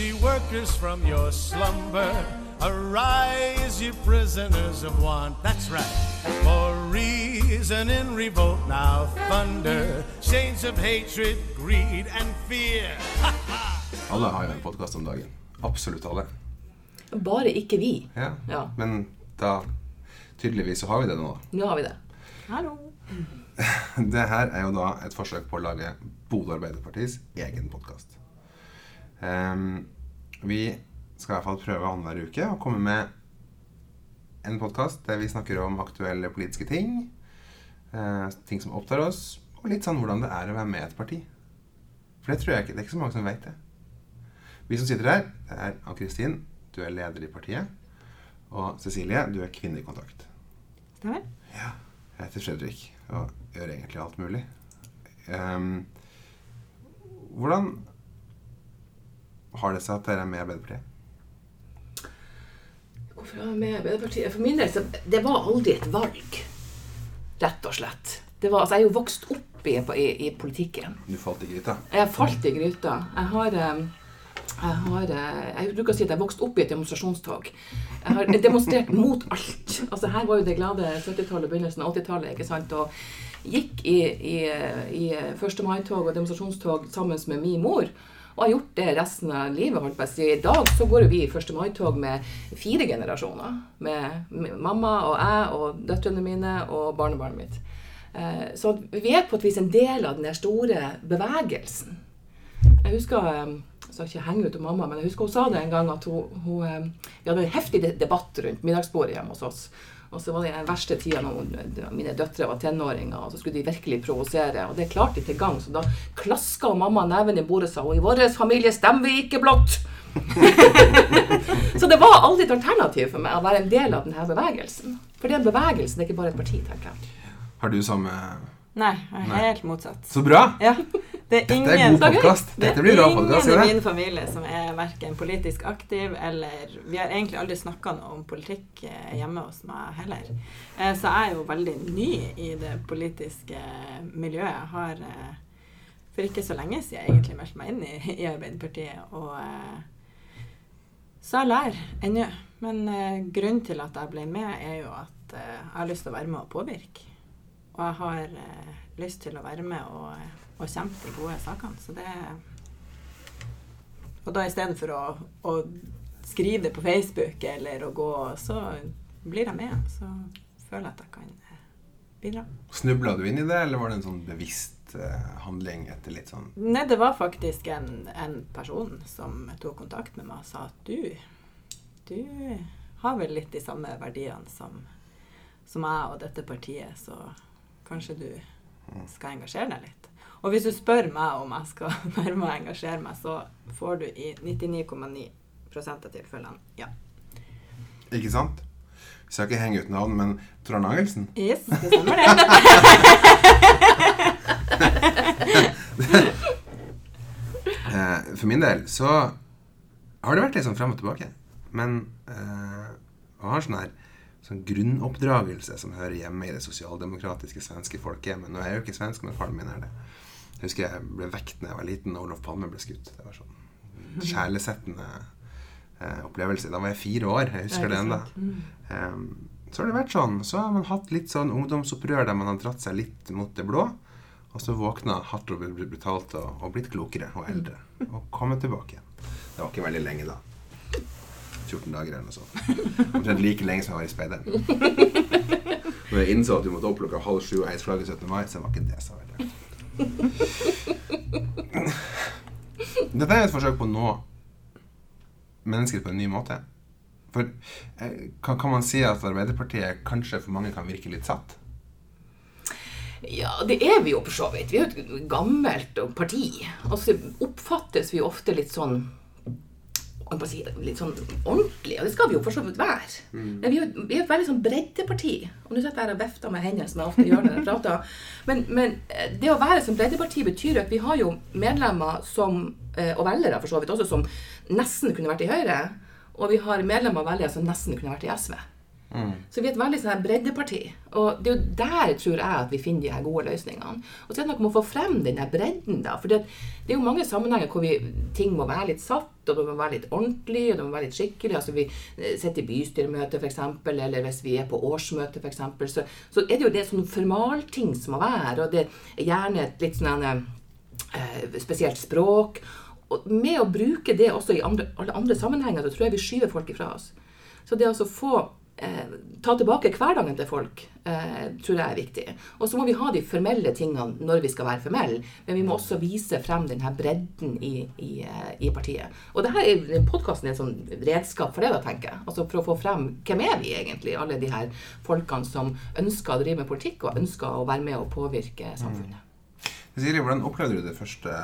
ye workers, from your slumber. Arise, you prisoners of want. That's right. For reason in revolt now thunder. Chains of hatred, greed, and fear. Alle har jo en podkast om dagen. Absolutt alle. Bare ikke vi. Ja. Ja. Men da Tydeligvis så har vi det nå. Nå har vi det. Hallo. Det her er jo da et forsøk på å lage Bodø Arbeiderpartis egen podkast. Vi skal i hvert fall prøve annenhver uke å komme med en podkast der vi snakker om aktuelle politiske ting. Uh, ting som opptar oss, og litt sånn hvordan det er å være med i et parti. For det tror jeg ikke, det er ikke så mange som vet det. Vi som sitter her, det er Ann-Kristin, du er leder i partiet. Og Cecilie, du er kvinnekontakt. Stemmer. Jeg heter Fredrik og gjør egentlig alt mulig. Um, hvordan har det seg at dere er med Arbeiderpartiet? Hvorfor er jeg med Arbeiderpartiet? For min del, så det var aldri et valg. Rett og slett. Det var, altså, jeg er jo vokst opp i, i, i politikken. Du falt i gryta. Jeg falt i gryta. Jeg har, eh, jeg har eh, Jeg bruker å si at jeg vokste opp i et demonstrasjonstog. Jeg har demonstrert mot alt. Altså Her var jo det glade 70-tallet, begynnelsen av 80-tallet. ikke sant? Og gikk i, i, i 1. mai-tog og demonstrasjonstog sammen med min mor. Og har gjort det resten av livet. holdt på å. I dag så går vi i 1. mai-tog med fire generasjoner. Med, med mamma og jeg og døtrene mine og barnebarnet mitt. Eh, Så vi er på et vis en del av den store bevegelsen. Jeg husker eh, jeg skal ikke henge ut om mamma, men jeg husker hun sa det en gang at hun, hun eh, Vi hadde en heftig debatt rundt middagsbordet hjemme hos oss. Og så var det den verste tida når mine døtre var tenåringer, og så skulle de virkelig provosere. Og det klarte de til gang, så da klaska mamma neven i bordet og sa og i vår familie stemmer vi ikke blått. så det var aldri et alternativ for meg å være en del av denne bevegelsen. For det er en bevegelse, det er ikke bare et parti, tenker jeg. Har du samme Nei, jeg er helt motsatt. Så bra! Ja. Det er Dette er god podkast. det Dette blir bra er ingen i min familie som er verken politisk aktiv eller Vi har egentlig aldri snakka noe om politikk eh, hjemme hos meg heller. Eh, Så jeg er jo veldig ny i det politiske miljøet. Jeg har eh, for ikke så lenge siden egentlig meldt meg inn i, i Arbeiderpartiet. Og eh, så jeg lærer ennå. Men eh, grunnen til at jeg ble med, er jo at eh, jeg har lyst til å være med og påvirke. Og jeg har eh, lyst til å være med og, og kjempe de gode sakene. Så det Og da istedenfor å, å skrive det på Facebook eller å gå, så blir jeg med. Så føler jeg at jeg kan eh, bidra. Snubla du inn i det, eller var det en sånn bevisst eh, handling etter litt sånn Nei, det var faktisk en, en person som tok kontakt med meg og sa at du, du har vel litt de samme verdiene som, som jeg og dette partiet, så kanskje du skal engasjere deg litt. Og hvis du spør meg om jeg skal være med å engasjere meg, så får du i 99,9 av tilfellene ja. Ikke sant? Vi skal ikke henge ut navn, men Trond Angelsen Yes, det stemmer det. eh, For min del så har det vært litt sånn frem og tilbake. Men øh, jeg har sånn her sånn grunnoppdragelse som hører hjemme i det sosialdemokratiske svenske folkehjemmet. Nå er jeg jo ikke svensk, men faren min er det. Jeg husker jeg ble vekt da jeg var liten og Olof Palme ble skutt. Det var sånn sjelesettende eh, opplevelse. Da var jeg fire år. Jeg husker det ennå. Um, så har det vært sånn. Så har man hatt litt sånn ungdomsopprør der man har dratt seg litt mot det blå. Og så våkna hardt og brutalt og, og blitt klokere og eldre. Og kommet tilbake igjen. Det var ikke veldig lenge, da. 14 dager eller noe sånt. Omtrent like lenge som jeg var i speideren. Når jeg innså at du måtte opp klokka halv sju og heise flagget 17. mai, så var ikke det så veldig Dette er et forsøk på å nå mennesker på en ny måte. For eh, kan, kan man si at Arbeiderpartiet kanskje for mange kan virke litt satt? Ja, det er vi jo for så vidt. Vi er jo et gammelt parti. Og så oppfattes vi ofte litt sånn si, litt sånn ordentlig, og det skal vi jo for så vidt være. Men vi er jo vi er et veldig sånn breddeparti. Og nå sitter jeg her og vifter med hendene som jeg ofte gjør når jeg prater. Men, men eh, det å være som breddeparti betyr at vi har jo medlemmer som, eh, og velgere for så vidt også, som nesten kunne vært i Høyre. Og vi har medlemmer og velgere som nesten kunne vært i SV. Så vi er et veldig sånn breddeparti. Og det er jo der tror jeg at vi finner de her gode løsningene. Og så er det noe med å få frem den her bredden, da. For det, det er jo mange sammenhenger hvor vi, ting må være litt satt, og det må være litt ordentlig, og det må være litt skikkelig. Altså vi eh, sitter i bystyremøte, f.eks., eller hvis vi er på årsmøte, f.eks., så, så er det jo det sånn formalting som må være, og det er gjerne et litt sånn eh, spesielt språk. Og med å bruke det også i andre, alle andre sammenhenger, så tror jeg vi skyver folk ifra oss. Så det å få eh, ta tilbake hverdagen til folk, eh, tror jeg er viktig. Og så må vi ha de formelle tingene når vi skal være formelle, men vi må også vise frem denne bredden i, i, eh, i partiet. Og det her er podkasten er et sånn redskap for det, da, tenker jeg. Altså for å få frem hvem er vi egentlig, alle de her folkene som ønsker å drive med politikk, og ønsker å være med og påvirke samfunnet. Siri, hvordan opplevde du det første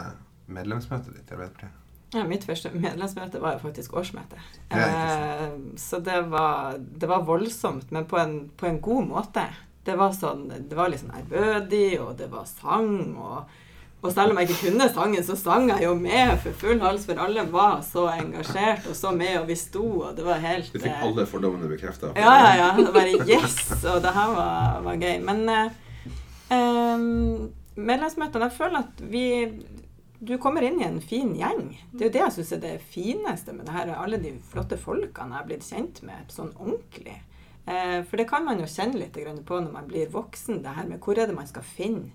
medlemsmøtet ditt i Arbeiderpartiet? Ja, mitt første medlemsmøte var jo faktisk årsmøte. Eh, så det var, det var voldsomt, men på en, på en god måte. Det var sånn, det var litt sånn ærbødig, og det var sang. Og, og selv om jeg ikke kunne sangen, så sang jeg jo med for full hals, for alle var så engasjert og så med, og vi sto, og det var helt Du fikk eh, alle fordommene bekrefta? ja, ja, ja. Det bare yes! Og det her var, var gøy. Men eh, eh, medlemsmøtene Jeg føler at vi Du kommer inn i en fin gjeng. Det er jo det jeg syns er det fineste med det her. Alle de flotte folkene jeg har blitt kjent med sånn ordentlig. Eh, for det kan man jo kjenne litt på når man blir voksen. Det her med hvor er det man skal finne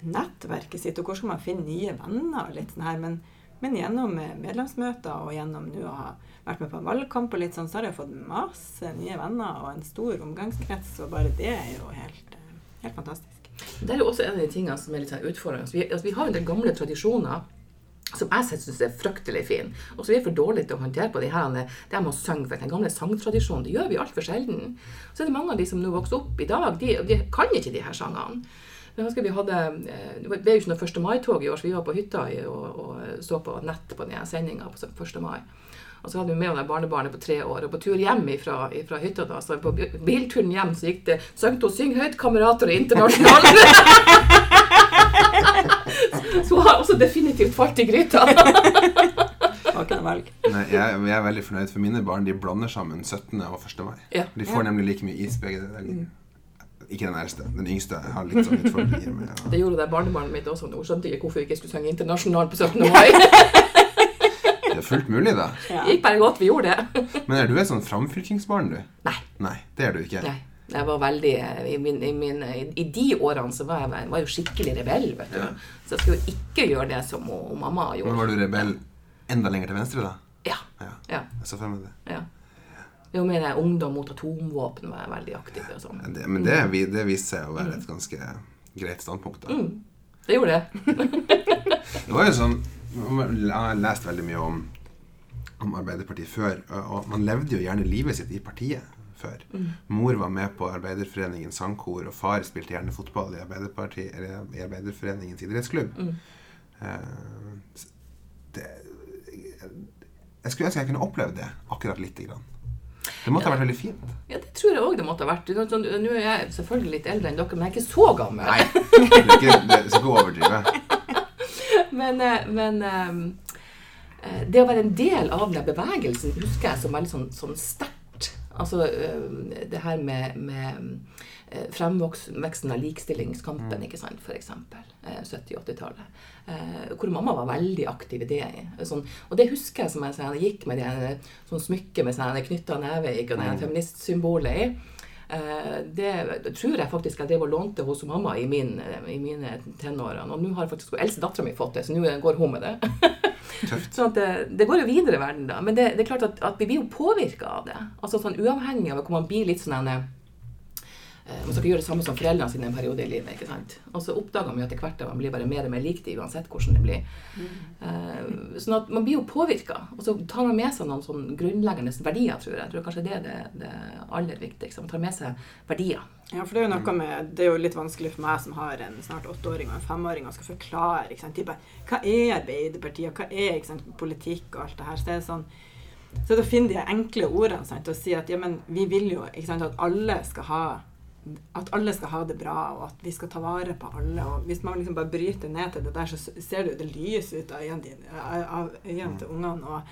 nettverket sitt, og hvor skal man finne nye venner og litt sånn her. Men, men gjennom eh, medlemsmøter og gjennom nå å ha vært med på en valgkamp og litt sånn, så har jeg fått masse nye venner og en stor omgangskrets, og bare det er jo helt, eh, helt fantastisk. Det er jo også en av de tingene som er litt sånn utfordrende. Vi, altså, vi har en del gamle tradisjoner som jeg syns er fryktelig fin. Og så er vi for dårlige til å håndtere på de her, det med å synge. For den gamle sangtradisjonen, det gjør vi altfor sjelden. Så er det mange av de som nå vokser opp i dag, de, de kan ikke de her sangene. Jeg husker vi hadde, eh, Det ble jo ikke noe 1. mai-tog i år, så vi var på hytta og, og så på nett på den sendinga på 1. mai. Og så hadde vi med henne barnebarnet på tre år, og på tur hjem fra, hytta da, så på bi- bilturen hjem så gikk det Sang til å synge høyt, kamerater og internasjonale. så hun har også definitivt falt i gryta. Nei, jeg, jeg er veldig fornøyd, for mine barn de blander sammen 17. og 1. mai. Ja. De får nemlig like mye is begge deler. Ikke den eldste. Den yngste har litt sånn utfordringer med ja. Det gjorde det barnebarnet mitt også. Hun skjønte ikke hvorfor vi ikke skulle synge internasjonalt på 17. mai. Det er fullt mulig, da. Ja. Gikk bare godt vi gjorde det. Men er du et sånn framfylkingsbarn, du? Nei. Nei, det er du ikke. Nei. Jeg var veldig I, min, i, min, I de årene så var jeg var jo skikkelig rebell, vet du. Ja. Så jeg skulle jo ikke gjøre det som hun- mamma Men gjorde. var du rebell enda lenger til venstre, da? Ja. Ja. ja, Jeg så for meg det. ja. Jo mer ungdom mot atomvåpen var jeg veldig aktiv og sånn. det men det, det viste seg å være et ganske greit standpunkt, da. Mm. Det gjorde det. Det var jo sånn Jeg har lest veldig mye om, om Arbeiderpartiet før, og man levde jo gjerne livet sitt i partiet før. Mor var med på Arbeiderforeningens sangkor, og far spilte gjerne fotball i, eller i Arbeiderforeningens idrettsklubb. Mm. Uh, det, jeg skulle ønske jeg kunne opplevd det akkurat lite grann. Det måtte ha vært veldig fint. Ja, det tror jeg òg det måtte ha vært. Nå er jeg selvfølgelig litt eldre enn dere, men jeg er ikke så gammel. Nei, det skal ikke overdrive. Men, eh, men eh, eh, det å være en del av den bevegelsen husker jeg som veldig sånn, sånn sterkt. Altså det her med, med fremveksten av likestillingskampen, ikke sant, eh, 70-80-tallet. Eh, hvor mamma var veldig aktiv i det. Sånn, og det husker jeg som jeg, jeg gikk med det sånn smykket med sånn knytta neve og det feministsymbolet i. Eh, det tror jeg faktisk jeg drev og lånte hos mamma i, min, i mine tenårene. Og nå har faktisk eldste dattera mi fått det, så nå går hun med det. Tøft. sånn det, det går jo videre i verden, da. Men det, det er klart at, at vi blir jo påvirka av det. Altså sånn Uavhengig av hvor man blir litt sånn Man skal ikke gjøre det samme som foreldrene sine en periode i livet. ikke sant? Og så oppdager man jo etter hvert at man blir bare mer og mer lik det, uansett hvordan det blir. Mm. sånn at man blir jo påvirka. Og så tar man med seg noen sånn grunnleggende verdier, tror jeg. Jeg tror kanskje det er det, det aller viktigste. Man tar med seg verdier. Ja, for det er jo noe med Det er jo litt vanskelig for meg som har en snart åtteåring og en femåring og skal forklare ikke sant? Type, hva er Arbeiderpartiet, hva er ikke sant, politikk og alt det her. Så det er sånn så da finner de enkle ordene sant, og si at ja, men vi vil jo ikke sant, at alle skal ha at alle skal ha det bra, og at vi skal ta vare på alle. og Hvis man liksom bare bryter ned til det der, så ser du det lys ut av øynene dine- av øynene til ungene. og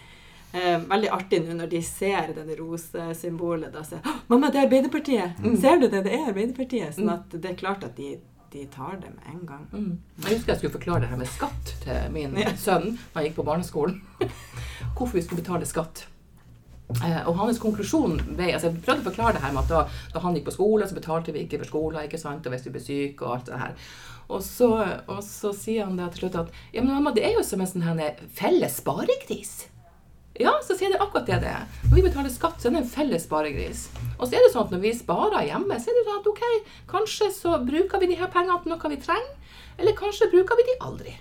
Eh, veldig artig nå når de ser denne rosesymbolet. Da sier 'Mamma, det er Arbeiderpartiet!' Ser du det? Det er Arbeiderpartiet. Sånn at det er klart at de, de tar det med en gang. Mm. Jeg husker jeg skulle forklare det her med skatt til min sønn da han gikk på barneskolen. Hvorfor vi skulle betale skatt. Eh, og hans konklusjon ble altså Jeg prøvde å forklare det her med at da, da han gikk på skole, så betalte vi ikke for skolen, ikke sant, og hvis vi ble syke og alt det her. Og så, og så sier han da til slutt at ja, men mamma, det er jo som en sånn her felles sparegris. Ja, så sier det akkurat det det er. Når vi betaler skatt, så er det en felles sparegris. Og så er det sånn at når vi sparer hjemme, så er det sånn at ok, kanskje så bruker vi de her pengene til noe vi trenger, eller kanskje bruker vi de aldri.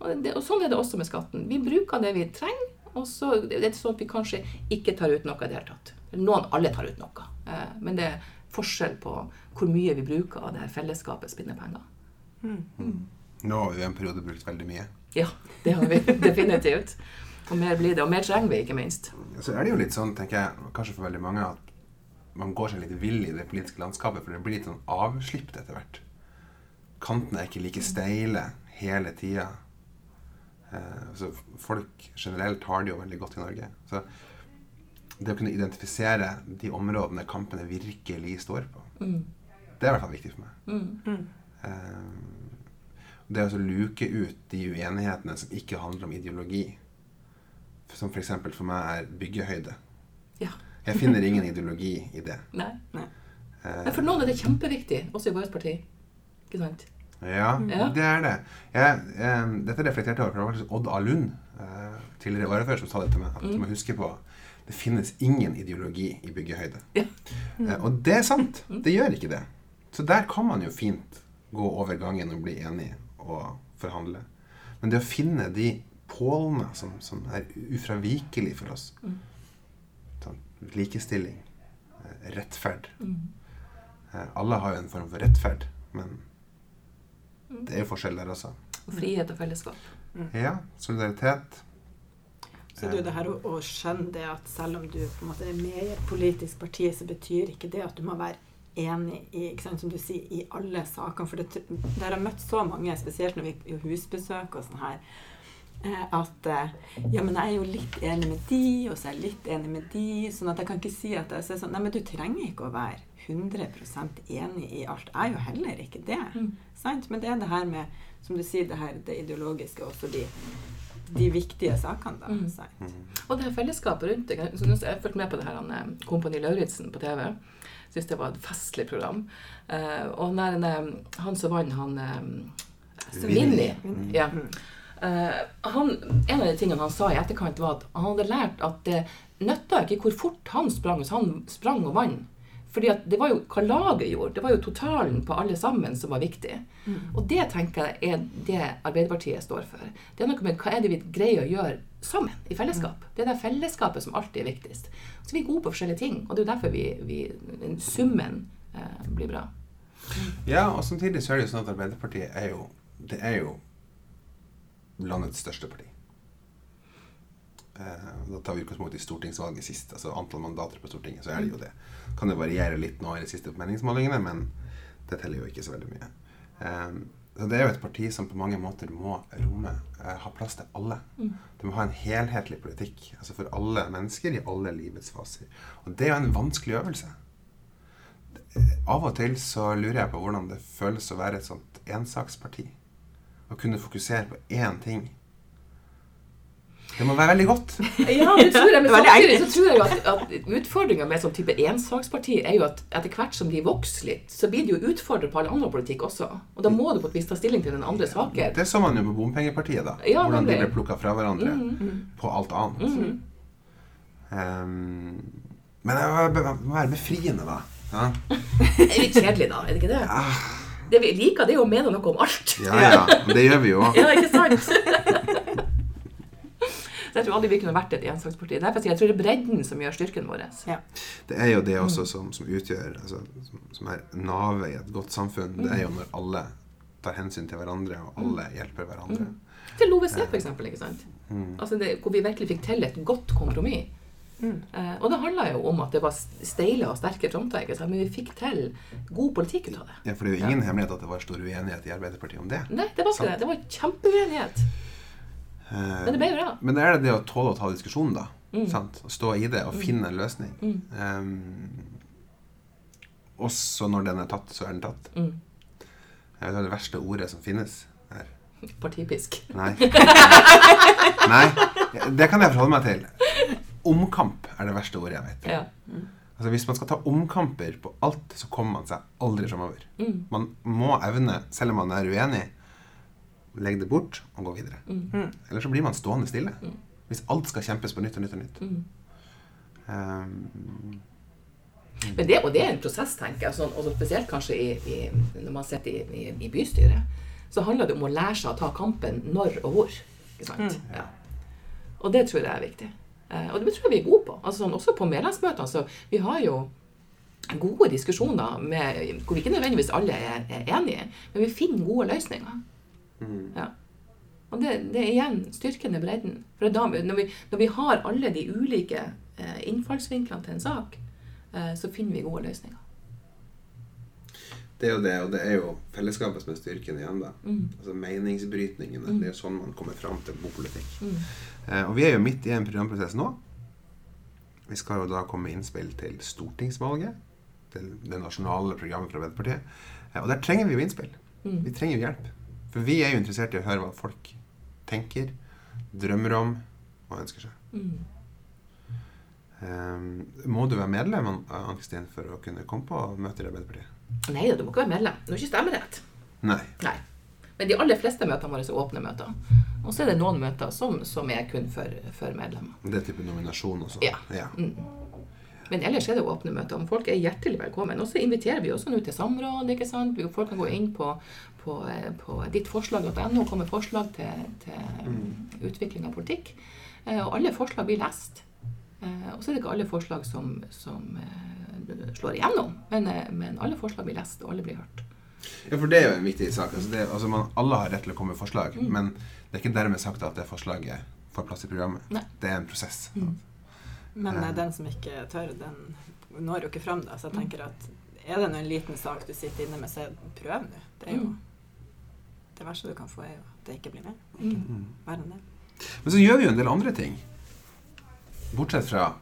Og, det, og sånn er det også med skatten. Vi bruker det vi trenger, og så det er det sånn at vi kanskje ikke tar ut noe i det hele tatt. Noen, alle tar ut noe. Eh, men det er forskjell på hvor mye vi bruker av det her fellesskapets Mm. Nå har vi i en periode brukt veldig mye. Ja, det har vi definitivt. Og mer blir det, og mer trenger vi, ikke minst. Så er det jo litt sånn, tenker jeg, kanskje for veldig mange, at man går seg litt vill i det politiske landskapet, for det blir litt sånn avslipt etter hvert. Kantene er ikke like steile hele tida. Eh, så folk generelt har det jo veldig godt i Norge. Så det å kunne identifisere de områdene kampene virkelig står på, det er i hvert fall viktig for meg. Eh, det å luke ut de uenighetene som ikke handler om ideologi, som f.eks. For, for meg er byggehøyde. Ja. Jeg finner ingen ideologi i det. Nei. Nei. Eh, Men for noen er det kjempeviktig, også i vårt parti. Ikke sant? Ja, Ja. det er det. Jeg, eh, dette reflekterte jeg over, Odd A. Lund eh, tidligere året før som sa dette med at At du må huske på det finnes ingen ideologi i byggehøyde. Ja. Eh, og det er sant. Det gjør ikke det. Så der kan man jo fint gå over gangen og bli enig og forhandle. Men det å finne de pålene som, som er ufravikelig for oss sånn, Likestilling, rettferd rettferd eh, Alle har jo en form for rettferd, men det er jo forskjell der også. Og frihet og fellesskap. Ja, solidaritet. Så det er jo det her å, å skjønne det at selv om du på en måte er med i et politisk parti, så betyr ikke det at du må være enig i, ikke sant, som du sier, i alle sakene. For det, der har jeg møtt så mange, spesielt når vi gjør husbesøk og sånn her, eh, at eh, ja, men jeg er jo litt enig med de, og så er jeg litt enig med de. Sånn at jeg kan ikke si at jeg så er sånn Nei, men du trenger ikke å være 100% enig i alt. Jeg er jo heller ikke det. Sant? Men det er det her med, som du sier, det her det ideologiske, også de, de viktige sakene, da. Mm. Sant? Og det her fellesskapet rundt det. Jeg synes- jeg har fulgt med på det her han, eh, Kompani Lauritzen på TV. Syns det var et festlig program. Uh, og når han, eh, han som vant, han eh, Vinni. Ja. Uh, han, en av de tingene han sa i etterkant, var at han hadde lært at det nytta ikke hvor fort han sprang hvis han sprang og vant. Fordi at det var jo hva laget gjorde. Det var jo totalen på alle sammen som var viktig. Og det tenker jeg er det Arbeiderpartiet står for. Det er noe med hva er det vi greier å gjøre sammen, i fellesskap. Det er det fellesskapet som alltid er viktigst. Så vi er gode på forskjellige ting, og det er jo derfor vi, vi summen eh, blir bra. Ja, og samtidig så er det jo sånn at Arbeiderpartiet er jo Det er jo landets største parti. Eh, da tar vi utgangspunkt i stortingsvalget sist, altså antall mandater på Stortinget, så er det jo det. Kan jo variere litt nå i de siste meningsmålingene, men det teller jo ikke så veldig mye. Eh, så det er jo et parti som på mange måter må romme, eh, ha plass til alle. Det må ha en helhetlig politikk, altså for alle mennesker i alle livets faser. Og det er jo en vanskelig øvelse. Av og til så lurer jeg på hvordan det føles å være et sånt ensaksparti. Å kunne fokusere på én ting. Det må være veldig godt. Ja, det tror jeg, men samtidig så tror jeg jo at, at utfordringa med sånn type ensaksparti er jo at etter hvert som de vokser litt, så blir de jo utfordret på all annen politikk også. Og da må du på et vis ta stilling til den andre saker. Det så man jo på Bompengepartiet, da. Ja, hvordan de ble plukka fra hverandre på alt annet. Um, men det må være- befriende, da. Ja, Det er litt kjedelig, da. Er det ikke det? Det vi liker, det er jo å mene noe om alt. ja, ja. Det gjør vi jo. Ja, ikke sant? Så jeg tror aldri vi kunne vært et ensaksparti. Derfor sier jeg tror det er bredden som gjør styrken vår. Ja. Det er jo det også som, som utgjør altså, som, som er navet i et godt samfunn. Det er jo når alle tar hensyn til hverandre, og alle hjelper hverandre. Til OVC, for eksempel. Ikke sant? Altså det, hvor vi virkelig fikk til et godt kompromiss. Eh, og det handla jo om at det var steile og sterke fronter, men vi fikk til god politikk ut av det. Ja, For det er jo ingen hemmelighet at det var stor uenighet i Arbeiderpartiet om det. Nei, det var ikke Sant. det. Det var kjempeuenighet. Eh, Men det ble bra. Men er det det å tåle å ta diskusjonen, da. Mm. Sant? Å stå i det og finne en løsning. Mm. Um, også når den er tatt, så er den tatt. Mm. Jeg vet hva det verste ordet som finnes her. Partipisk. Nei. Nei, det kan jeg forholde meg til. Omkamp er det verste ordet jeg vet. Ja. Altså Hvis man skal ta omkamper på alt, så kommer man seg aldri framover. Mm. Man må evne, selv om man er uenig, legge det bort og gå videre. Mm. Eller så blir man stående stille. Hvis alt skal kjempes på nytt og nytt og nytt. Mm. Um, Men det, og det er en prosess, tenker jeg. Sånn, og spesielt kanskje i, i, når man sitter i, i, i bystyret. Så handler det om å lære seg å ta kampen når og hvor. Ikke sant? Ja. Og det tror jeg er viktig. Eh, og det tror jeg vi er gode på. Altså, sånn, også på medlemsmøtene. Så vi har jo gode diskusjoner med, hvor ikke nødvendigvis alle er, er enige, men vi finner gode løsninger. Ja. Og det, det er igjen styrken i bredden. For da, når, vi, når vi har alle de ulike eh, innfallsvinklene til en sak, eh, så finner vi gode løsninger. det er jo det, og det er jo fellesskapet som er styrken igjen, da. Mm. Altså meningsbrytningene. Det er jo sånn man kommer fram til god politikk. Mm. Eh, og vi er jo midt i en programprosess nå. Vi skal jo da komme med innspill til stortingsvalget. Til det nasjonale programmet fra Arbeiderpartiet. Eh, og der trenger vi jo innspill. Mm. Vi trenger jo hjelp. For vi er jo interessert i å høre hva folk tenker, drømmer om og ønsker seg. Mm. Um, må du være medlem Ann-Kristin, for å kunne komme på møter i Arbeiderpartiet? Nei da, du må ikke være medlem. Du har ikke stemmerett. Nei. Nei. Men de aller fleste møtene våre er åpne møter. Og så er det noen møter som, som er kun for, for medlemmer. Det er type nominasjon og Ja. Ja. Mm. Men ellers er det åpne møter. om folk er hjertelig velkommen. Og så inviterer vi også nå til samråd. ikke sant? Folk kan gå inn på, på, eh, på dittforslag.no og komme med forslag til, til utvikling av politikk. Eh, Og alle forslag blir lest. Eh, Og så er det ikke alle forslag som, som slår igjennom, men, men alle forslag blir lest, og alle blir hørt. Ja, for det er jo en viktig sak. Altså det, altså man, alle har rett til å komme med forslag, Mm. men det er ikke dermed sagt at det forslaget får plass i programmet. Nei. Det er en prosess. Mm. Men ja. den som ikke tør, den når jo ikke fram. Da. Så jeg tenker at er det nå en liten sak du sitter inne med, så prøv nå. Det er jo Mm. det verste du kan få, er jo at det ikke blir mer. Ikke Verre enn det. Men så gjør vi jo en del andre ting. Bortsett fra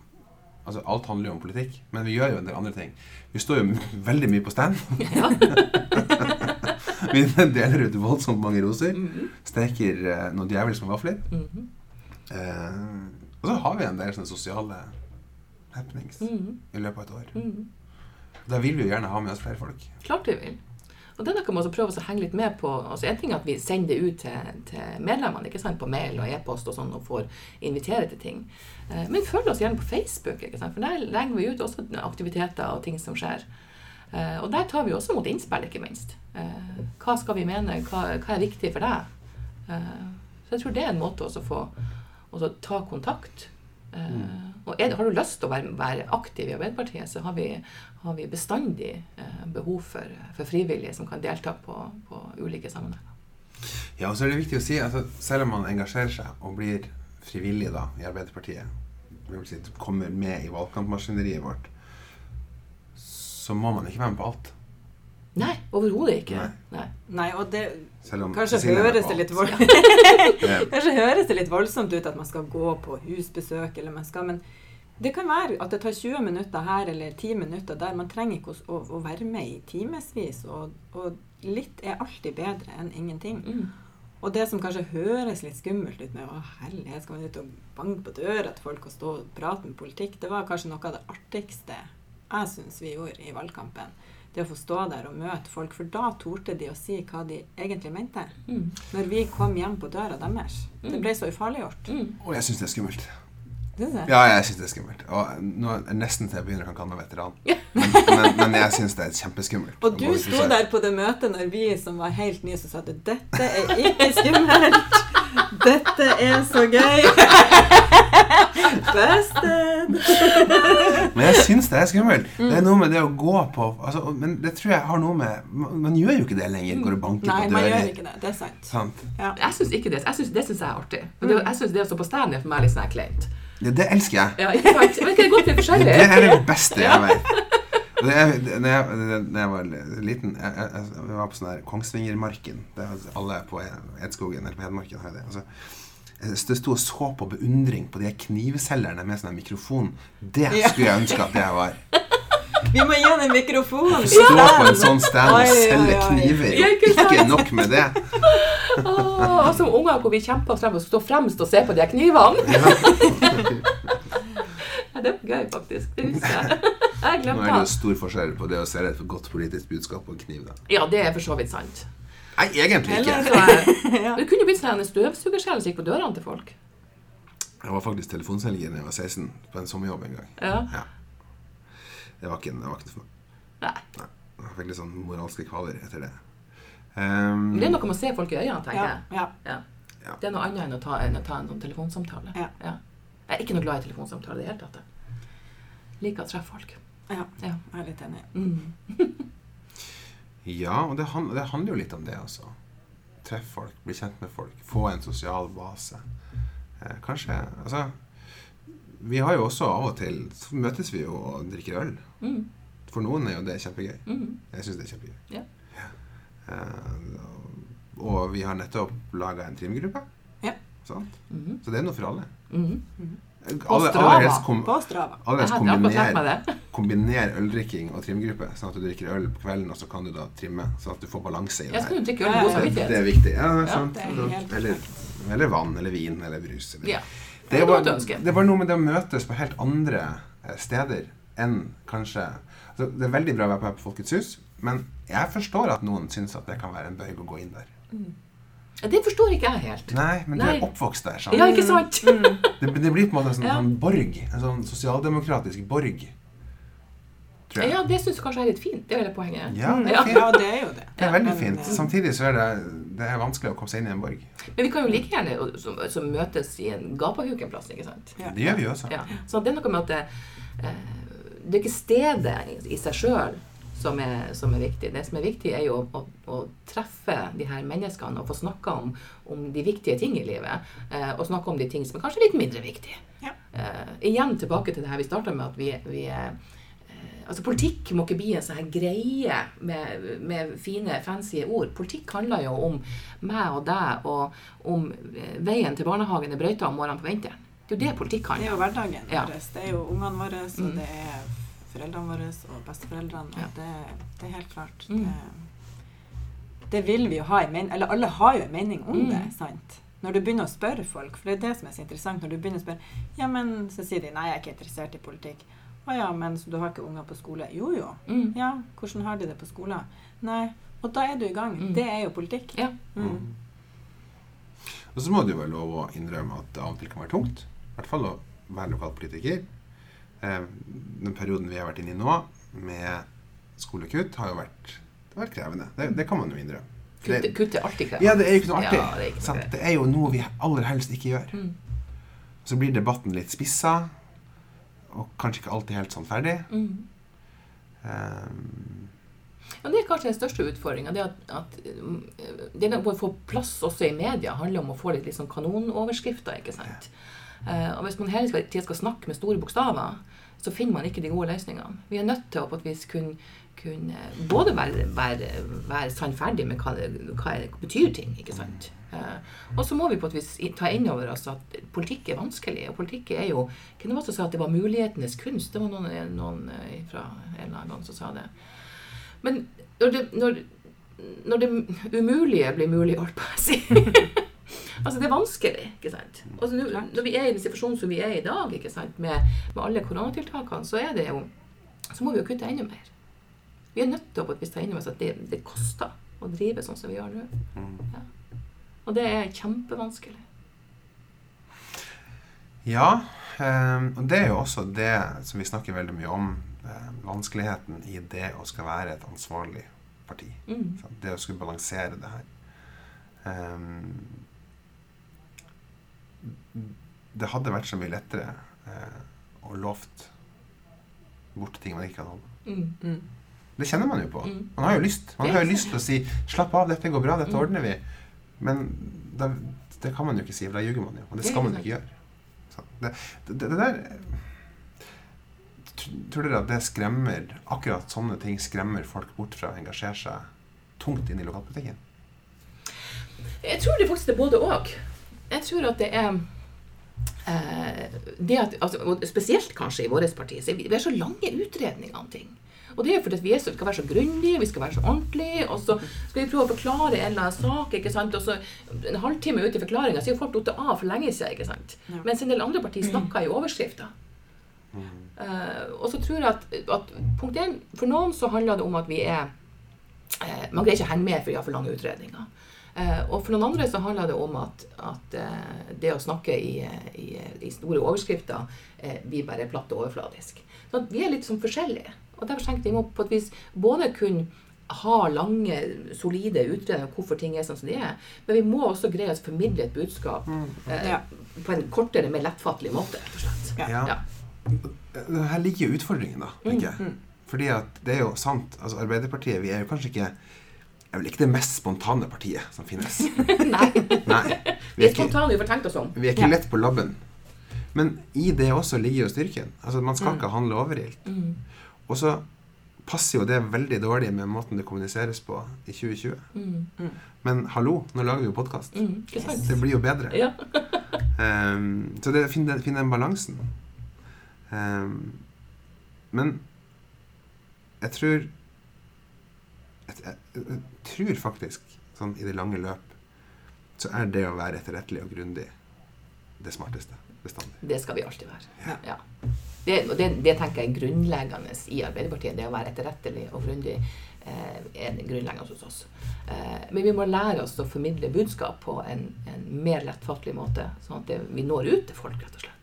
Altså, alt handler jo om politikk, men vi gjør jo en del andre ting. Vi står jo veldig mye på stand. Ja. vi deler ut voldsomt mange roser. Mhm. Steker eh, noe djevelsk med vafler. Mhm. Eh, og så har vi en del sånne sosiale happenings Mhm. i løpet av et år. Mhm. Da vil vi jo gjerne ha med oss flere folk. Klart vi vil. Og det er noe med å prøve å henge litt med på altså En ting er at vi sender det ut til, til medlemmene ikke sant, på mail og e-post og sånn, og får invitere til ting. Eh, Men følg oss gjerne på Facebook, ikke sant? for der legger vi ut også aktiviteter og ting som skjer. Eh, Og der tar vi også mot innspill, ikke minst. Eh, Hva skal vi mene? Hva, hva er viktig for deg? Så jeg tror det er en måte også å få også ta kontakt. Mm. Og er, har du lyst til å være, være aktiv i Arbeiderpartiet, så har vi, har vi bestandig eh, behov for, for frivillige som kan delta på, på ulike sammenhenger. Ja, og så er det viktig å si at selv om man engasjerer seg og blir frivillig da, i Arbeiderpartiet, vil si, kommer med i valgkampmaskineriet vårt, så må man ikke være med på alt. Nei, overhodet ikke. Nei. Nei. Nei, og det Selv om Kanskje høres det litt vold... Kanskje høres det litt voldsomt ut at man skal gå på husbesøk, eller man skal, men det kan være at det tar 20 minutter her eller 10 minutter der. Man trenger ikke å, å, å være med i timevis, og, og litt er alltid bedre enn ingenting. Mm. Og det som kanskje høres litt skummelt ut med å herlighet, skal man ut og banke på døra til folk og stå og prate med politikk, det var kanskje noe av det artigste jeg syns vi gjorde i valgkampen. Det å få stå der og møte folk, for da torde de å si hva de egentlig mente. Mm. Når vi kom hjem på døra deres. Det ble så ufarliggjort. Mm. Og jeg syns det er skummelt. Ja, jeg syns det er skummelt. Og nå er nesten til jeg begynner å kalle meg veteran. Men, men, men jeg syns det er kjempeskummelt. Og du sto der på det møtet når vi som var helt nye, så sa du 'Dette er ikke skummelt'. Dette er så gøy. Busted. Men jeg syns det er skummelt. Mm. Det er noe med det å gå på altså, Men det tror jeg har noe med Man, gjør jo ikke det lenger. Går og banker Nei, på man gjør ikke det. Det er sant. Sant? Ja. Jeg syns ikke det. Jeg synes, det syns jeg er artig. Det, jeg synes det å stå på stand er for meg litt sånn kleint. Det, det elsker jeg. Ja, ikke sant? Men det er godt vi er Det, forskjellige. det er det beste jeg vet. Det det, når, jeg, det- når jeg var liten Jeg, jeg, jeg var på sånn der Kongsvingermarken. Det er, alle på Edskogen eller på Hedmarken har det. Altså, Jeg sto og så på beundring på de knivselgerne med sånn mikrofon. Det skulle jeg ønske at jeg var. Vi må gi han en mikrofon! Stå på en sånn stand og selge kniver. Ja, ikke? Ikke nok med det. Åh, og som unger hvor vi kjemper oss frem og står fremst og ser på de knivene. Ja, det var gøy, faktisk. Det husker jeg. Jeg Nå er det jo stor forskjell på det å se et godt politisk budskap og en kniv. da. Ja, det er for så vidt sant. Nei, egentlig ikke. Jeg, det kunne jo blitt sånn en støvsugerskjell som gikk på dørene til folk. Jeg var faktisk telefonselger da jeg var 16, på en sommerjobb en gang. Ja. Ja. Det var ikke, det var ikke for meg. Nei. Jeg fikk litt sånn moralske kvaler etter det. Um, Det er noe med å se folk i øynene, tenker jeg. ja. Ja. Ja. Det er noe annet enn å ta, enn å ta en sånn telefonsamtale. Ja. Jeg er ikke noe glad i telefonsamtale i det hele tatt. jeg. Liker å treffe folk. ja. Ja. Jeg er litt enig. Mm. Ja, og det, han- det handler jo litt om det, altså. Treffe folk, bli kjent med folk, få en sosial base. Eh, kanskje Altså, vi har jo også av og til Så møtes vi jo og drikker øl. Mm. For noen er jo det kjempegøy. Mm. Jeg syns det er kjempegøy. Ja. Uh, og vi har nettopp laga en trimgruppe. Ja. Mm -hmm. Så det er noe for alle. Mhm. Alle, Strava. kom, På Strava. aller helst Jeg hadde akkurat tenkt meg kombiner, det. kombiner øldrikking og trimgruppe. Sånn at du drikker øl på kvelden, og så kan du da trimme. Sånn at du får balanse i det. Her. Det, det er viktig. Ja, det er Ja, er eller, eller vann, eller vin, eller brus. Eller. Ja. Det, var, det var noe med det å møtes på helt andre eh, steder enn kanskje altså, Det er veldig bra å være på Folkets hus, men jeg forstår at noen syns at det kan være en bøyg å gå inn der. Ja, Det forstår ikke jeg helt. Nei, men du Nei. er oppvokst der. Sant? Ja, ikke sant? Det, det blir på en måte en sånn, Ja. sånn borg. En sånn sosialdemokratisk borg. Tror jeg. Ja, det syns jeg kanskje er litt fint. Det er hele poenget. Ja, det er Ja. fint. Ja, det er jo det. Det er veldig fint. eh, Samtidig så er det, det er vanskelig å komme seg inn i en borg. Men vi kan jo like gjerne å- som, som møtes i en gapahuk en plass, ikke sant? Ja. Det gjør vi også. Ja. Så det er noe med at det, eh, det er ikke stedet i, seg sjøl som, er- som er viktig. Det som er viktig, er jo å, å, å treffe de her menneskene og få snakka om, om de viktige ting i livet. Eh, og snakke om de ting som er kanskje litt mindre viktige. Ja. Eh, igjen tilbake til det her vi starta med, at vi, vi eh, Altså Politikk må ikke bli en sånn her greie med, med fine, fancy ord. Politikk handler jo om meg og deg, og om eh, veien til barnehagen er brøyta om morgenen på vinteren. Det er jo det politikk handler Det er jo hverdagen Ja. vår. Det er jo ungene våre, og Mm. det er foreldrene våre og besteforeldrene. Ja. Og det, det er helt klart. Mm. Det, det vil vi jo ha en mening Eller alle har jo en mening om Mm. det. sant? Når du begynner å spørre folk, for det er det som er så interessant, når du begynner å spørre Ja, men så sier de nei, jeg er ikke interessert i politikk. Å ja, men du har ikke unger på skole? Jo jo. Mm. Ja, hvordan har de det på skolen? Nei. Og da er du i gang. Mm. Det er jo politikk. Ja. Mm. Og så må det jo være lov å innrømme at det av og til kan være tungt. I hvert fall å være lokalpolitiker. Eh, den perioden vi har vært inne i nå, med skolekutt, har jo vært, det har vært krevende. Det, det kan man jo innrømme. Kutt, Det, kutt er alltid krevende. ja, det er jo ikke noe artig. Ja, det er ikke noe det er jo noe vi aller helst ikke gjør. Mm. Så blir debatten litt spissa, og kanskje ikke alltid helt sannferdig. Mm. Um, Ja, det er kanskje den største utfordringa. Det, at, at, mm, det å få plass også i media handler om å få litt, sånn kanonoverskrifter. ikke sant? Eh, og Hvis man hele tida skal snakke med store bokstaver, så finner man ikke de gode løsningene. Vi er nødt til å på et vis kunne, kunne både være, være, være sannferdig med hva, det, hva betyr ting. ikke sant? Eh, og så må vi på et vis ta inn over oss at politikk er vanskelig. Og politikk er jo Hvem var det som sa at det var mulighetenes kunst? Det var noen, noen eh, fra en eller annen gang som sa det. Men når det, når, når det umulige blir mulig, holdt på å si Altså, det er vanskelig, ikke sant. Altså, nå- når vi er i den situasjonen som vi er i dag, ikke sant, med, med alle koronatiltakene, så er det jo Så må vi jo kutte enda mer. Vi er nødt til å ta inn over oss at det, det koster å drive sånn som vi gjør nå. Ja. Og det er kjempevanskelig. Ja, eh, og det er jo også det som vi snakker veldig mye om. Eh, vanskeligheten i det å skal være et ansvarlig parti. Mm. Det å skulle balansere det her. Eh, det hadde vært så mye lettere eh, å lovt bort ting man ikke kan holde. Mm. Det kjenner man jo på. Mm. Man har jo lyst Man er har jo lyst til å si 'slapp av, dette går bra, dette Mm. ordner vi'. Men da, det kan man jo ikke si, for da ljuger man jo. Og det Det er skal man jo ikke gjøre. Så det, det, det der Tror dere at det skremmer Akkurat sånne ting skremmer folk bort fra å engasjere seg tungt inn i lokalpolitikken? Jeg tror det faktisk er både òg. Jeg tror at det er eh, det at, altså, Spesielt kanskje i vårt parti. Er vi, har så lange utredninger om ting. Og det er fordi at vi er så, skal være så grundige, vi skal være så ordentlige, og så skal vi prøve å forklare en eller annen sak. ikke sant? Og så En halvtime ut i forklaringa så er jo folk datt av for lenge siden. ikke sant? Ja. Mens en del andre partier snakker i overskrifter. Uh, og så tror jeg at, at punkt én For noen så handler det om at vi er uh, Man greier ikke å henge med for vi har for lange utredninger. Uh, og for noen andre så handler det om at, at det å snakke i, i, i store overskrifter eh, blir bare platt og overfladisk. Så at vi er litt sånn forskjellige. Og derfor tenkte jeg må på et vis både kunne ha lange, solide utredninger om hvorfor ting er sånn som de er, men vi må også greie å formidle et budskap eh, Ja. på en kortere, mer lettfattelig måte. Ja. Ja. Her ligger jo utfordringen, da. tenker jeg. Mm. Fordi at det er jo sant. altså Arbeiderpartiet vi er jo kanskje ikke er vel ikke det mest spontane partiet som finnes. Nei, Nei. vi er spontane, vi får tenkt oss om. Vi er ikke Ja. lett på labben. Men i det også ligger jo styrken. Altså Man Mm. skal ikke handle overilt. Og så passer jo det veldig dårlig med måten det kommuniseres på i 2020. Mm. Men hallo, nå lager vi jo podkast. Mm? Det blir jo bedre. Ja. um, så det finn finne den balansen. Um, men jeg tror jeg, jeg, jeg tror faktisk, sånn i det lange løp, så er det å være etterrettelig og grundig det smarteste bestandig. Det skal vi alltid være. Ja. Ja. Det, og det, det tenker jeg er grunnleggende i Arbeiderpartiet. Det å være etterrettelig og grundig eh, er grunnleggende hos oss. Eh, men vi må lære oss å formidle budskap på en, en mer lettfattelig måte, sånn at det, vi når ut til folk, rett og slett.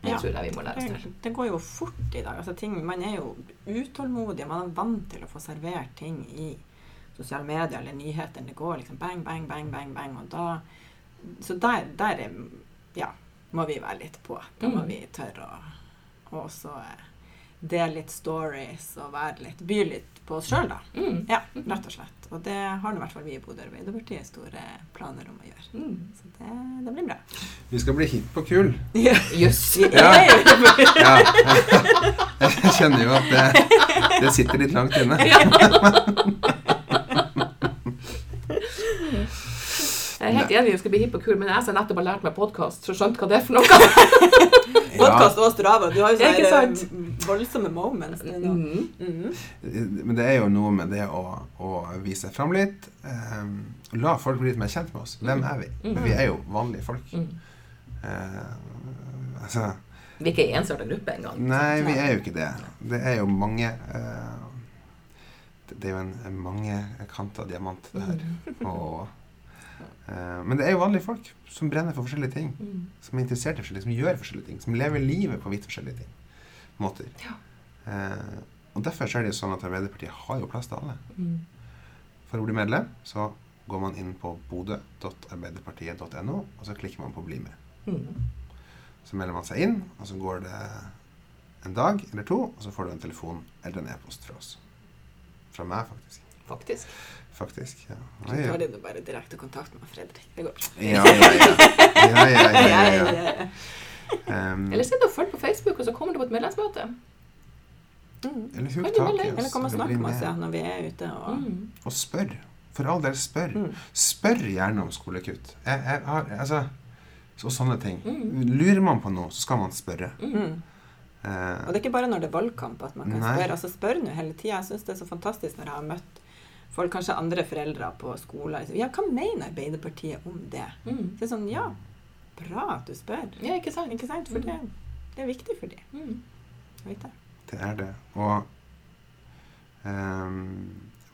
Det Ja. tror jeg vi må lære oss Det, til. det går jo fort i dag. Altså, ting, man er jo utålmodig. Man er vant til å få servert ting i sosiale medier eller nyheter. Det går liksom bang, bang, bang, bang, bang. Og da, så der, der er, ja, må vi være litt på. Da må Mm. vi tørre å og også eh, dele litt stories og være litt, by litt på oss sjøl, da. Mm. Ja, rett og slett. Og det har nå i hvert fall vi i Bodø Arbeiderpartiet store planer om å gjøre. Mm. Så det, det blir bra. Vi skal bli hipp og kul. Jøss. Ja. Yes. Ja. Ja. Jeg kjenner jo at det, det sitter litt langt inne. Jeg er helt enig, vi skal bli hipp og kul, men jeg som nettopp har lært meg podkast, så skjønt hva det er for noe. Podkast og Strava. Du har jo sånne voldsomme moments. Mm. Mm. Mhm. Men det er jo noe med det å, å vise fram litt. Um, la folk bli litt mer kjent med oss. Hvem er vi? Mm. Vi er jo vanlige folk. Mm. Eh, altså Vi er ikke en ensarta gruppe engang. Nei, vi er jo ikke det. Det er jo mange uh, det, er jo en, en mangekanta diamant, det her. Og, eh, men det er jo vanlige folk som brenner for forskjellige ting. Mm. Som er interessert i forskjellige som gjør forskjellige ting. Som lever livet på vidt forskjellige ting. måter. Ja. Eh, og derfor så er det jo sånn at Arbeiderpartiet har jo plass til alle. Mm. For å bli medlem så går man inn på bodø.arbeiderpartiet.no, og så klikker man på 'bli med'. Mm. Så melder man seg inn, og så går det en dag eller to, og så får du en telefon eller en e-post fra oss. Fra meg, faktisk. Faktisk. Faktisk, ja. Så tar de nå bare direkte kontakt med Fredrik. Det går bra. Ja, ja, ja. ja, ja, ja, ja, ja. ja. Um, Eller sitt og følg på Facebook, og så kommer du på et medlemsmøte. Mm. eller huk Kan tak i oss. Eller kom og snakk med oss ja, når vi er ute. Og, Mm. Og spør. For all del, spør. Mm. Spør gjerne om skolekutt. Jeg, jeg har, altså, og sånne ting. Mm. Lurer man på noe, så skal man spørre. Mm. Eh, Og det er ikke bare når det er valgkamp at man kan Nei. spørre. Altså Spør nå hele tida. Jeg syns det er så fantastisk når jeg har møtt folk, kanskje andre foreldre på skolen. liksom, Ja, hva mener Arbeiderpartiet om det? Mm. Så det er sånn, ja, bra at du spør. Ja, ikke sant? Ikke sant? For det, det er viktig for dem. Mm. Det er det. Og um,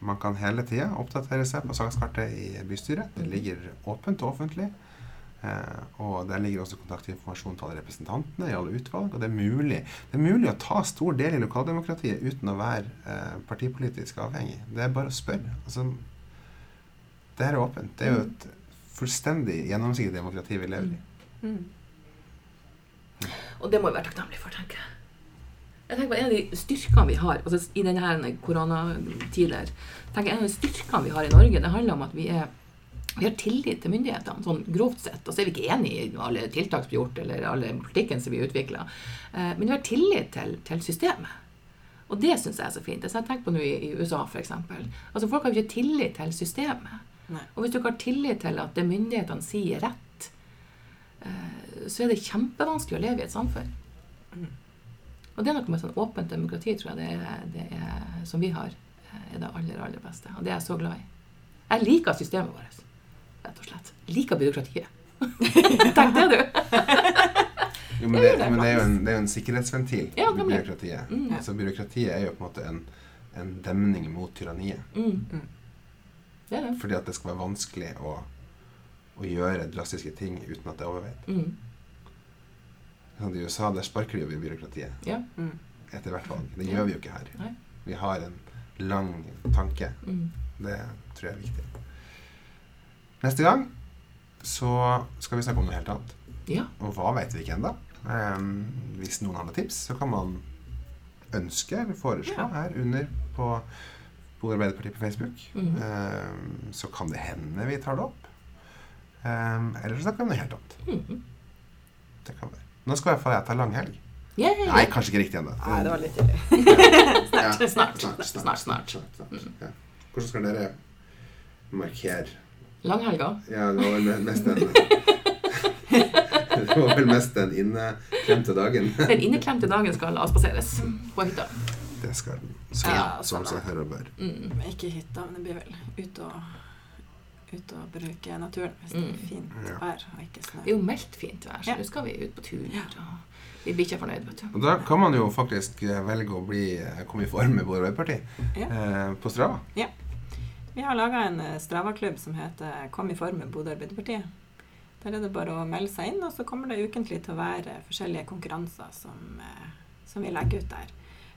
man kan hele tida oppdatere seg på sakskartet i bystyret. Det ligger åpent og offentlig. Eh, og der ligger også kontaktinformasjon til alle representantene i alle utvalg. Og det er mulig, det er mulig å ta stor del i lokaldemokratiet uten å være eh, partipolitisk avhengig. Det er bare å spørre. Altså, det er åpent. Det er jo et fullstendig gjennomsiktig demokrati vi lever i. Mm. Og det må vi være takknemlige for, tenker jeg. Jeg tenker på En av de styrkene vi har altså i denne koronatiden, tenker jeg En av de styrkene vi har i Norge, det handler om at vi, er, vi har tillit til myndighetene, sånn grovt sett. Og så er vi ikke enig i alle tiltak som blir gjort, eller alle politikken som blir utvikla. Men vi har tillit til, til systemet. Og det syns jeg er så fint. Det har jeg tenkt på nå i, i USA, f.eks. Altså, folk har jo ikke tillit til systemet. Nei. Og hvis du ikke har tillit til at det myndighetene sier er rett, eh, så er det kjempevanskelig å leve i et samfunn. Og det er noe med sånn åpent demokrati, tror jeg, det er, det er, som vi har, eh, er det aller, aller beste. Og det er jeg så glad i. Jeg liker systemet vårt, rett og slett. Liker byråkratiet. Tenk det, du! Jo, men, det, men det, er jo en, det er jo en sikkerhetsventil, Ja, byråkratiet. Mm. Altså, byråkratiet er jo på en måte en, en demning mot tyranniet. Mm. Det er det. Fordi at det skal være vanskelig å, å gjøre drastiske ting uten at det er overveid. Mm. Sånn, I USA der sparker de jo byråkratiet Ja. Mm. etter hvert valg. Det gjør vi jo ikke her. Nei. Vi har en lang tanke. Mm. Det tror jeg er viktig. Neste gang så skal vi snakke om noe helt annet. Ja. Og hva vet vi ikke ennå. Um, hvis noen har noen tips, så kan man ønske eller foreslå Ja. her under på Bor Arbeiderpartiet på Facebook. Mhm. Um, så kan det hende vi tar det opp. Um, eller så snakker vi om noe helt annet. Mm. Det kan være. Nå skal i hvert fall jeg ta langhelg. Yeah. Nei, kanskje ikke riktig ennå. Nei, det var litt tidlig. Ja, Snart. Snart, Snart, snart. snart. Ja. Hvordan skal dere markere Langhelga. Ja, det var vel mest den Det var vel mest den inneklemte dagen. Den inneklemte dagen skal avspaseres på hytta. Det skal den. Som, Ja, som seg hør og bør. Mm. Ikke hytta, men det blir vel ut og, ut og bruke naturen hvis det Mm. er fint Ja. vær og ikke snø. Det er jo meldt fint vær, så Ja. nå skal vi ut på tur. Ja. Og vi blir ikke fornøyd, vet du. Og da kan man jo faktisk eh, velge å bli, eh, komme i form med vår Arbeiderparti Ja. eh, på Strava. Vi har laga en eh, Strava-klubb som heter Kom i form med Bodø Arbeiderparti. Der er det bare å melde seg inn, og så kommer det ukentlig til å være forskjellige konkurranser som, eh, som vi legger ut der.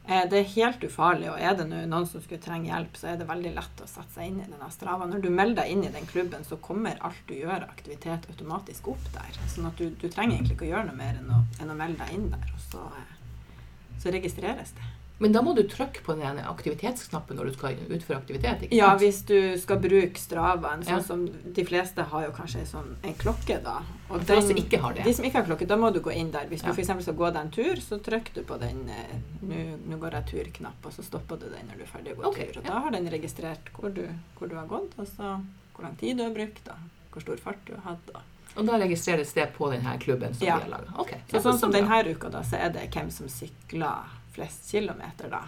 Eh, Det er helt ufarlig, og er det noen som skulle trenge hjelp, så er det veldig lett å sette seg inn i denne Strava. Når du melder deg inn i den klubben, så kommer alt du gjør av aktivitet automatisk opp der. Sånn at du, du trenger egentlig ikke å gjøre noe mer enn å, enn å melde deg inn der, og så, eh, så registreres det. Men da må du trykke på den aktivitetsknappen når du skal utføre aktivitet, ikke sant? Ja, hvis du skal bruke Stravaen, sånn Ja. som de fleste har jo kanskje sånn, en klokke, da. Og oss som ikke har det. De som ikke har klokke, da må du gå inn der. Hvis Ja. du f.eks. skal gå deg en tur, så trykker du på den eh, 'nå går jeg tur'-knapp, og så stopper du den når du er ferdig å gå okay, tur. Og ja. da har den registrert hvor du, hvor du har gått, og så hvor lang tid du har brukt, da. hvor stor fart du har hatt. Og. Og da registreres det på denne klubben som Ja. vi har laga. Ja, Så sånn som denne uka, da, så er det hvem som sykler flest kilometer, da.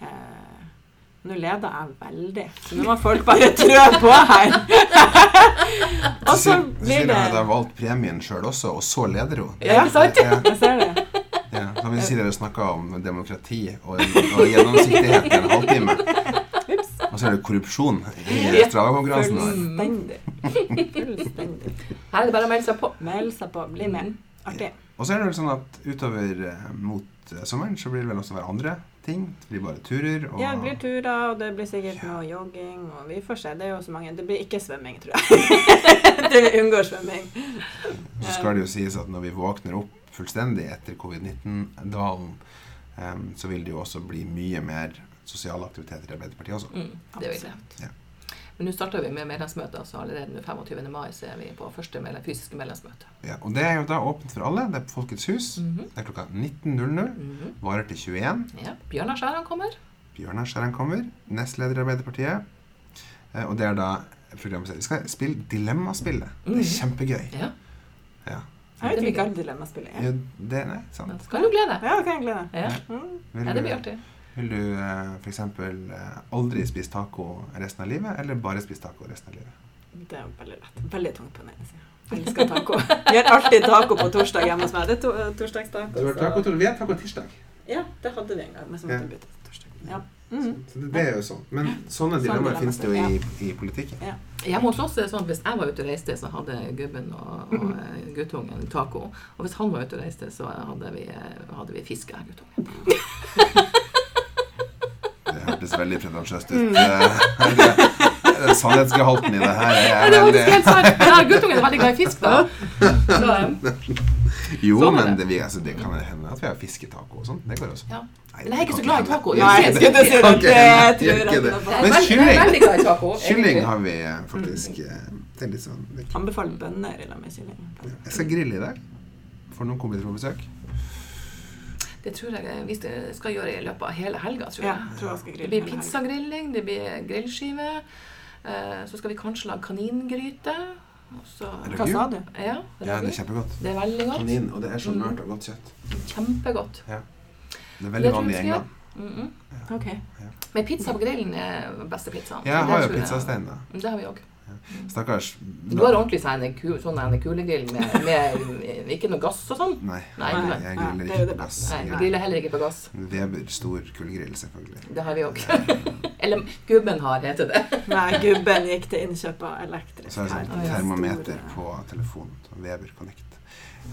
Eh, nå leder jeg veldig, så nå må folk bare trø på her. og så blir det Cecilie det har da valgt premien sjøl også, og så leder hun. Ja, ikke sant? Ja, Jeg ser det. ja. så har vi Cecilie snakka om demokrati og, og gjennomsiktighet i en halvtime. Og så er det korrupsjon i. Strava-konkurransen. Fullstendig. Fullstendig. Her er det bare å melde seg på. Melde seg på. Bli med. Artig. Og så er det vel sånn at utover eh, mot sommeren så blir det vel også være andre ting. Det blir bare turer og Ja, det blir turer, og det blir sikkert noe jogging, og vi får se. Det er jo så mange Det blir ikke svømming, tror jeg. det unngår svømming. Så skal det jo sies at når vi våkner opp fullstendig etter covid-19-dvalen, um, så vil det jo også bli mye mer sosiale aktiviteter i Arbeiderpartiet også. Mm, det vil jeg. Absolutt. Ja. Men nå starter vi med medlemsmøter, så allerede den 25. mai så er vi på første medlem, fysiske medlemsmøte. Ja, og det er jo da åpent for alle. Det er på Folkets hus. Mhm. Det er klokka 19.00. Mhm. Varer til 21. Ja. Bjørnar Skjæran kommer. Bjørnar Skjæran kommer. Nestleder i Arbeiderpartiet. Eh, Og det er da programmet Vi skal spille Dilemmaspillet. Det Mhm. er kjempegøy. Ja. Ja. Jeg vet ikke hva dilemmaspillet ja er. det, nei, sant. Så kan du glede deg. Ja, det kan jeg glede meg. Ja. Mm. Ja, det blir artig. Vil du eh, f.eks. Eh, aldri spise taco resten av livet, eller bare spise taco resten av livet? Det er veldig lett. Veldig tungt på den ene sida. Jeg elsker taco. Gjør har alltid taco på torsdag hjemme hos meg. Det er to torsdagstaco. Du så- taco vi har taco tirsdag. Ja, det hadde vi en gang, men så måtte vi bytte til torsdag. Ja. Mhm. Så det, det er jo sånn. Men sånne Sånn dilemmaer dilemma, finnes det jo i, i politikken. Ja. Hjemme hos oss er det sånn at hvis jeg var ute og reiste, så hadde gubben og, og eh, guttungen taco. Og hvis han var ute og reiste, så hadde vi, eh, hadde vi fiske, guttungen. Det hørtes veldig pretensiøst ut. Mm. det- det- Sannhetsgehalten i det her er er det helt sant. Ja, guttungen er veldig glad i fisk, da. Så, um. Jo, Sånn men det. det, vi, altså, det kan hende at vi har fisketaco og sånn. Det går også. ja. Nei, Men jeg er ikke så glad i taco. Nei, Jeg skulle si det. Det jeg ikke det. Men kylling. Kylling har vi eh, faktisk eh, Det er litt sånn Anbefaler bønner i lag med kylling. Jeg skal grille i dag. Får noen kompiser på besøk. Det tror jeg vi skal- gjøre i løpet av hele helga, tror Ja, jeg. jeg tror jeg Det blir pizzagrilling, det blir grillskive. eh, Så skal vi kanskje lage kaningryte. Og så, det Hva sa du? ja, Ja, det er kjempegodt. Det er veldig godt. Kanin, og det er så Mm. mørt og godt kjøtt. Kjempegodt. Det er veldig vanlig i England. Mm -mm. OK. Men pizza på grillen er beste pizzaen. Jeg har jo pizzastein, da. Det har vi òg. Stakkars. Du har ordentlig sånn en ku- sånn en kulegrill med, med ikke noe gass og sånn? Nei, Nei, nei. jeg griller er ikke på gass. Nei, vi Jeg griller heller ikke på gass. Weber stor kullgrill, selvfølgelig. Det har vi òg. Eller gubben har, heter det. Nei, gubben gikk til innkjøp av elektrisk så er det sånn termometer på telefonen. Weber Connect.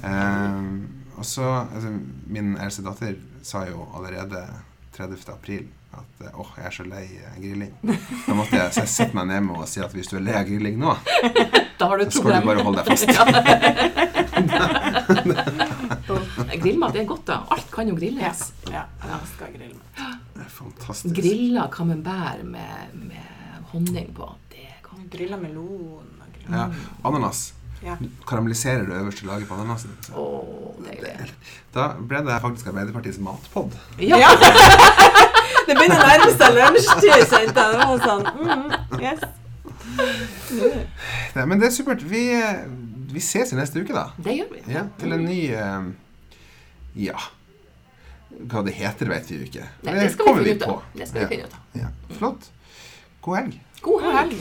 Ehm, og så altså, Min eldste datter sa jo allerede 30. april at åh, åh, jeg er så lei eh, grilling. Da måtte jeg, jeg sette meg ned med og si at hvis du er lei av grilling nå, Da har du så skal problem. du bare holde deg fast. Grillmat er godt, da. Alt kan jo grilles. ja, jeg skal grille med. Det er fantastisk. Grilla camembert med, med honning på. Det er godt. Grilla melon grilla Ja, ananas. Ja. Karamelliserer det øverste laget på ananasen. Oh. Da ble det faktisk Arbeiderpartiets matpod. Ja. Ja. Det begynner å nærme seg lunsjtid, kjente jeg. Det var sånn mm, Yes. Nei, men det er supert. Vi, eh, vi ses i neste uke, da. Det gjør vi. Ja, til en ny uh, Ja. Hva det heter, vet vi jo ikke. Nei, Men det skal vi finne ut av. Det skal vi Ja. finne ut av. Ja. Flott. God helg. God helg.